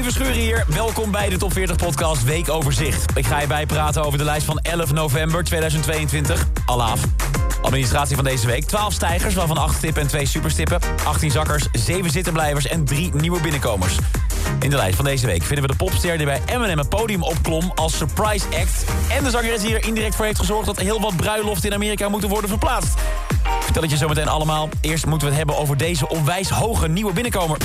Armin Verschuren hier. Welkom bij de Top 40 Podcast Weekoverzicht. Ik ga je bijpraten over de lijst van 11 november 2022. Alaaf. Administratie van deze week. 12 stijgers, waarvan 8 tippen en 2 superstippen. 18 zakkers, 7 zittenblijvers en 3 nieuwe binnenkomers. In de lijst van deze week vinden we de popster die bij Eminem een podium opklom als surprise act. En de zangeres die er indirect voor heeft gezorgd dat heel wat bruiloften in Amerika moeten worden verplaatst. Vertel het je zometeen allemaal. Eerst moeten we het hebben over deze onwijs hoge nieuwe binnenkomer.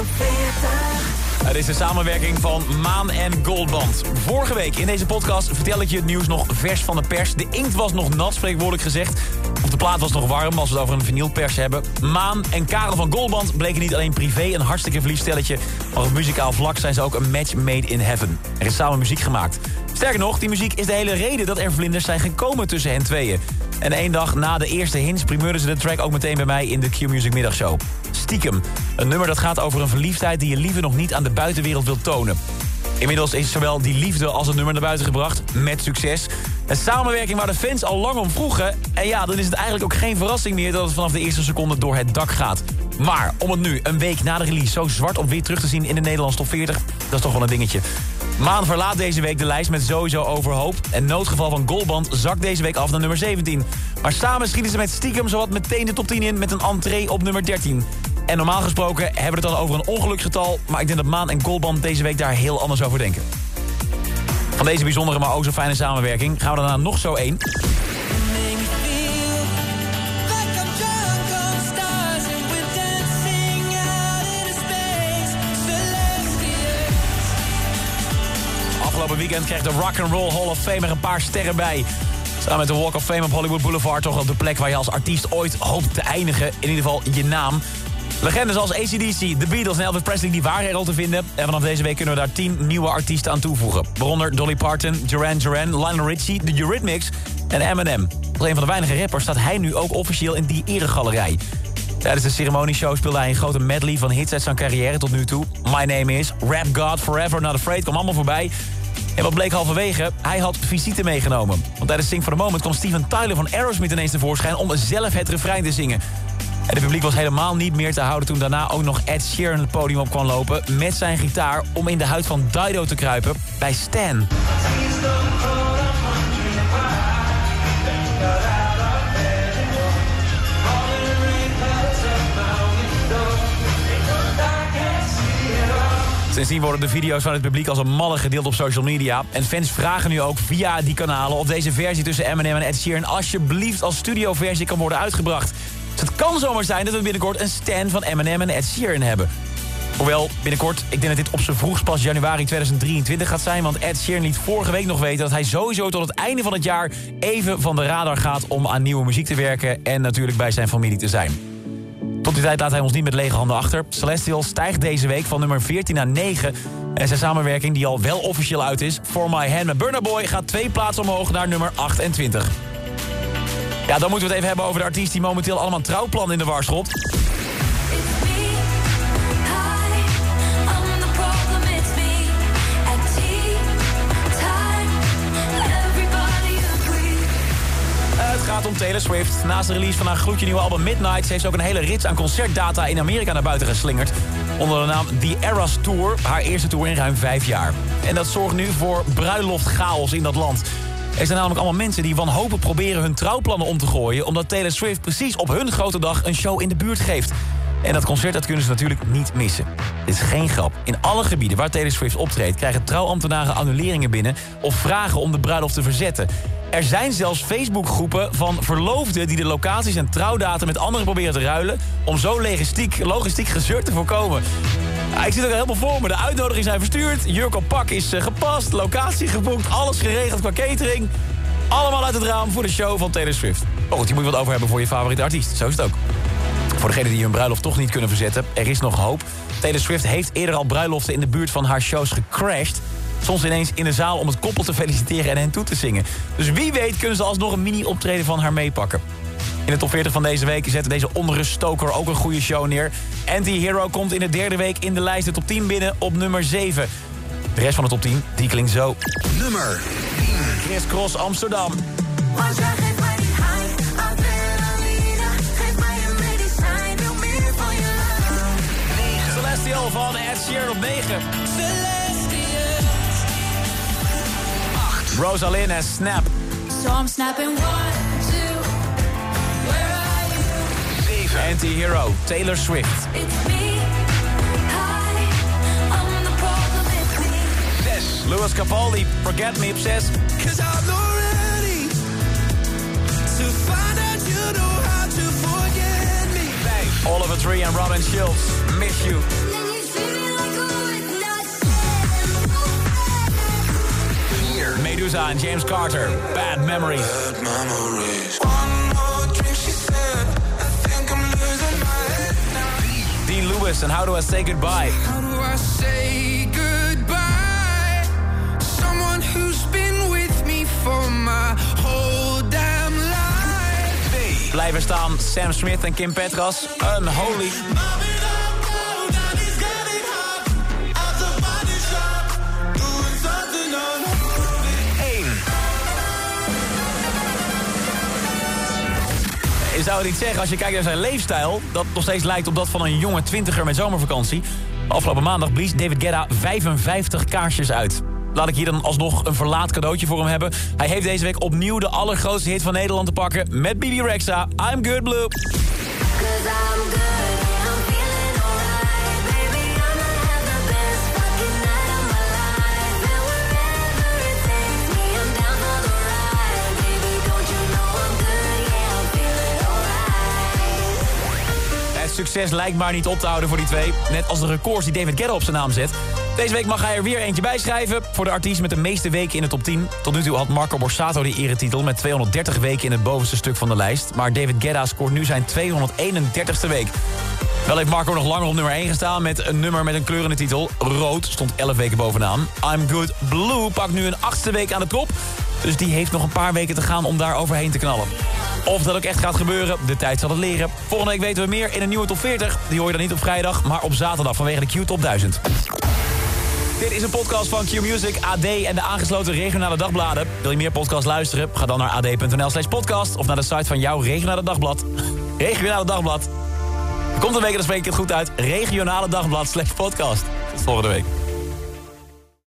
In de top 40. Het is de samenwerking van Maan en Goldband. Vorige week in deze podcast vertel ik je het nieuws nog vers van de pers. De inkt was nog nat, spreekwoordelijk gezegd. Of de plaat was nog warm, als we het over een vinylpers hebben. Maan en Karel van Goldband bleken niet alleen privé een hartstikke verliefd stelletje... maar op muzikaal vlak zijn ze ook een match made in heaven. Er is samen muziek gemaakt. Sterker nog, die muziek is de hele reden dat er vlinders zijn gekomen tussen hen tweeën. En één dag na de eerste hints primeurden ze de track ook meteen bij mij in de Q-Music middagshow. Stiekem. Een nummer dat gaat over een verliefdheid die je liever nog niet aan de buitenwereld wilt tonen. Inmiddels is zowel die liefde als het nummer naar buiten gebracht, met succes. Een samenwerking waar de fans al lang om vroegen. En ja, dan is het eigenlijk ook geen verrassing meer dat het vanaf de eerste seconde door het dak gaat. Maar om het nu, een week na de release, zo zwart op wit terug te zien in de Nederlandse top 40, dat is toch wel een dingetje. Maan verlaat deze week de lijst met sowieso overhoop. En noodgeval van Goldband zakt deze week af naar nummer 17. Maar samen schieten ze met stiekem zowat meteen de top 10 in met een entree op nummer 13. En normaal gesproken hebben we het dan over een ongeluksgetal... maar ik denk dat Maan en Goldband deze week daar heel anders over denken. Van deze bijzondere, maar ook zo fijne samenwerking... gaan we daarna nog zo één. Afgelopen weekend kreeg de Rock and Roll Hall of Fame er een paar sterren bij. Samen met de Walk of Fame op Hollywood Boulevard... toch op de plek waar je als artiest ooit hoopt te eindigen. In ieder geval je naam. Legendes als ACDC, The Beatles en Elvis Presley die waren er al te vinden. En vanaf deze week kunnen we daar 10 nieuwe artiesten aan toevoegen. Waaronder Dolly Parton, Duran Duran, Lionel Richie, The Eurythmics en Eminem. Als een van de weinige rappers staat hij nu ook officieel in die eregalerij. Tijdens de ceremonieshow speelde hij een grote medley van hits uit zijn carrière tot nu toe. My Name Is, Rap God, Forever Not Afraid, kwam allemaal voorbij. En wat bleek halverwege? Hij had visite meegenomen. Want tijdens Sing for the Moment kwam Steven Tyler van Aerosmith ineens tevoorschijn... om zelf het refrein te zingen. En het publiek was helemaal niet meer te houden toen daarna ook nog Ed Sheeran het podium op kwam lopen... met zijn gitaar om in de huid van Dido te kruipen bij Stan. Sindsdien worden de video's van het publiek als een malle gedeeld op social media. En fans vragen nu ook via die kanalen of deze versie tussen Eminem en Ed Sheeran... alsjeblieft als studioversie kan worden uitgebracht. Dus het kan zomaar zijn dat we binnenkort een stand van Eminem en Ed Sheeran hebben. Hoewel, binnenkort, ik denk dat dit op zijn vroegst pas januari 2023 gaat zijn... want Ed Sheeran liet vorige week nog weten dat hij sowieso tot het einde van het jaar... even van de radar gaat om aan nieuwe muziek te werken... en natuurlijk bij zijn familie te zijn. Tot die tijd laat hij ons niet met lege handen achter. Celestial stijgt deze week van nummer 14 naar 9. En zijn samenwerking, die al wel officieel uit is... For My Hand met Burna Boy gaat twee plaatsen omhoog naar nummer 28. Ja, dan moeten we het even hebben over de artiest... die momenteel allemaal trouwplannen in de war schopt. Gaat om Taylor Swift. Naast de release van haar gloedje nieuwe album Midnight... heeft ze ook een hele rits aan concertdata in Amerika naar buiten geslingerd. Onder de naam The Eras Tour. Haar eerste tour in ruim vijf jaar. En dat zorgt nu voor bruiloftchaos in dat land. Er zijn namelijk allemaal mensen die wanhopig proberen hun trouwplannen om te gooien... omdat Taylor Swift precies op hun grote dag een show in de buurt geeft. En dat concert dat kunnen ze natuurlijk niet missen. Dit is geen grap. In alle gebieden waar Taylor Swift optreedt... krijgen trouwambtenaren annuleringen binnen... of vragen om de bruiloft te verzetten. Er zijn zelfs Facebookgroepen van verloofden... die de locaties en trouwdatum met anderen proberen te ruilen... om zo logistiek, logistiek gezeur te voorkomen. Ja, ik zit er helemaal voor me. De uitnodigingen zijn verstuurd. Jurk op pak is eh, gepast. Locatie geboekt. Alles geregeld qua catering. Allemaal uit het raam voor de show van Taylor Swift. Oh, goed, hier moet je wat over hebben voor je favoriete artiest. Zo is het ook. Voor degenen die hun bruiloft toch niet kunnen verzetten, er is nog hoop. Taylor Swift heeft eerder al bruiloften in de buurt van haar shows gecrashed soms ineens in de zaal om het koppel te feliciteren en hen toe te zingen. Dus wie weet kunnen ze alsnog een mini-optreden van haar meepakken. In de top 40 van deze week zette deze onruststoker ook een goede show neer. Anti-Hero komt in de derde week in de lijst de top 10 binnen op nummer 7. De rest van de top 10, die klinkt zo. Nummer 10. Chris Cross Amsterdam. Celestial van Ed Sheeran op 9. Rosalind en Snap. So I'm snapping one, two. Where are you? Anti-hero, Taylor Swift. It's me. Hi. I'm the problem. It's me. Louis Capaldi, Forget Me Obsessed. Cause I'm not ready to find out you know how to forget me. Oliver Tree en Robin Schultz, Miss You. En James Carter, Bad Memories. One more drink, she said. I think I'm losing my head. Dean Lewis and How Do I Say Goodbye. How do I say goodbye? Someone who's been with me for my whole damn life. Blijven staan Sam Smith en Kim Petras, Unholy. Je zou het niet zeggen als je kijkt naar zijn leefstijl... dat nog steeds lijkt op dat van een jonge twintiger met zomervakantie. Afgelopen maandag blies David Guetta 55 kaarsjes uit. Laat ik hier dan alsnog een verlaat cadeautje voor hem hebben. Hij heeft deze week opnieuw de allergrootste hit van Nederland te pakken... met Bibi Rexa, I'm Good Blue. Succes lijkt maar niet op te houden voor die twee. Net als de records die David Guetta op zijn naam zet. Deze week mag hij er weer eentje bij schrijven. Voor de artiest met de meeste weken in de top 10. Tot nu toe had Marco Borsato die eretitel met 230 weken in het bovenste stuk van de lijst. Maar David Guetta scoort nu zijn 231ste week. Wel heeft Marco nog langer op nummer 1 gestaan met een nummer met een kleurende titel. Rood stond 11 weken bovenaan. I'm Good Blue pakt nu een achtste week aan de top. Dus die heeft nog een paar weken te gaan om daar overheen te knallen. Of dat ook echt gaat gebeuren, de tijd zal het leren. Volgende week weten we meer in een nieuwe top 40. Die hoor je dan niet op vrijdag, maar op zaterdag vanwege de Q-top 1000. Dit is een podcast van Q-Music, AD en de aangesloten regionale dagbladen. Wil je meer podcasts luisteren? Ga dan naar ad.nl slash podcast... of naar de site van jouw regionale dagblad. Regionale dagblad. Komt een week, dan spreek ik het goed uit. Regionale dagblad slash podcast. Tot volgende week.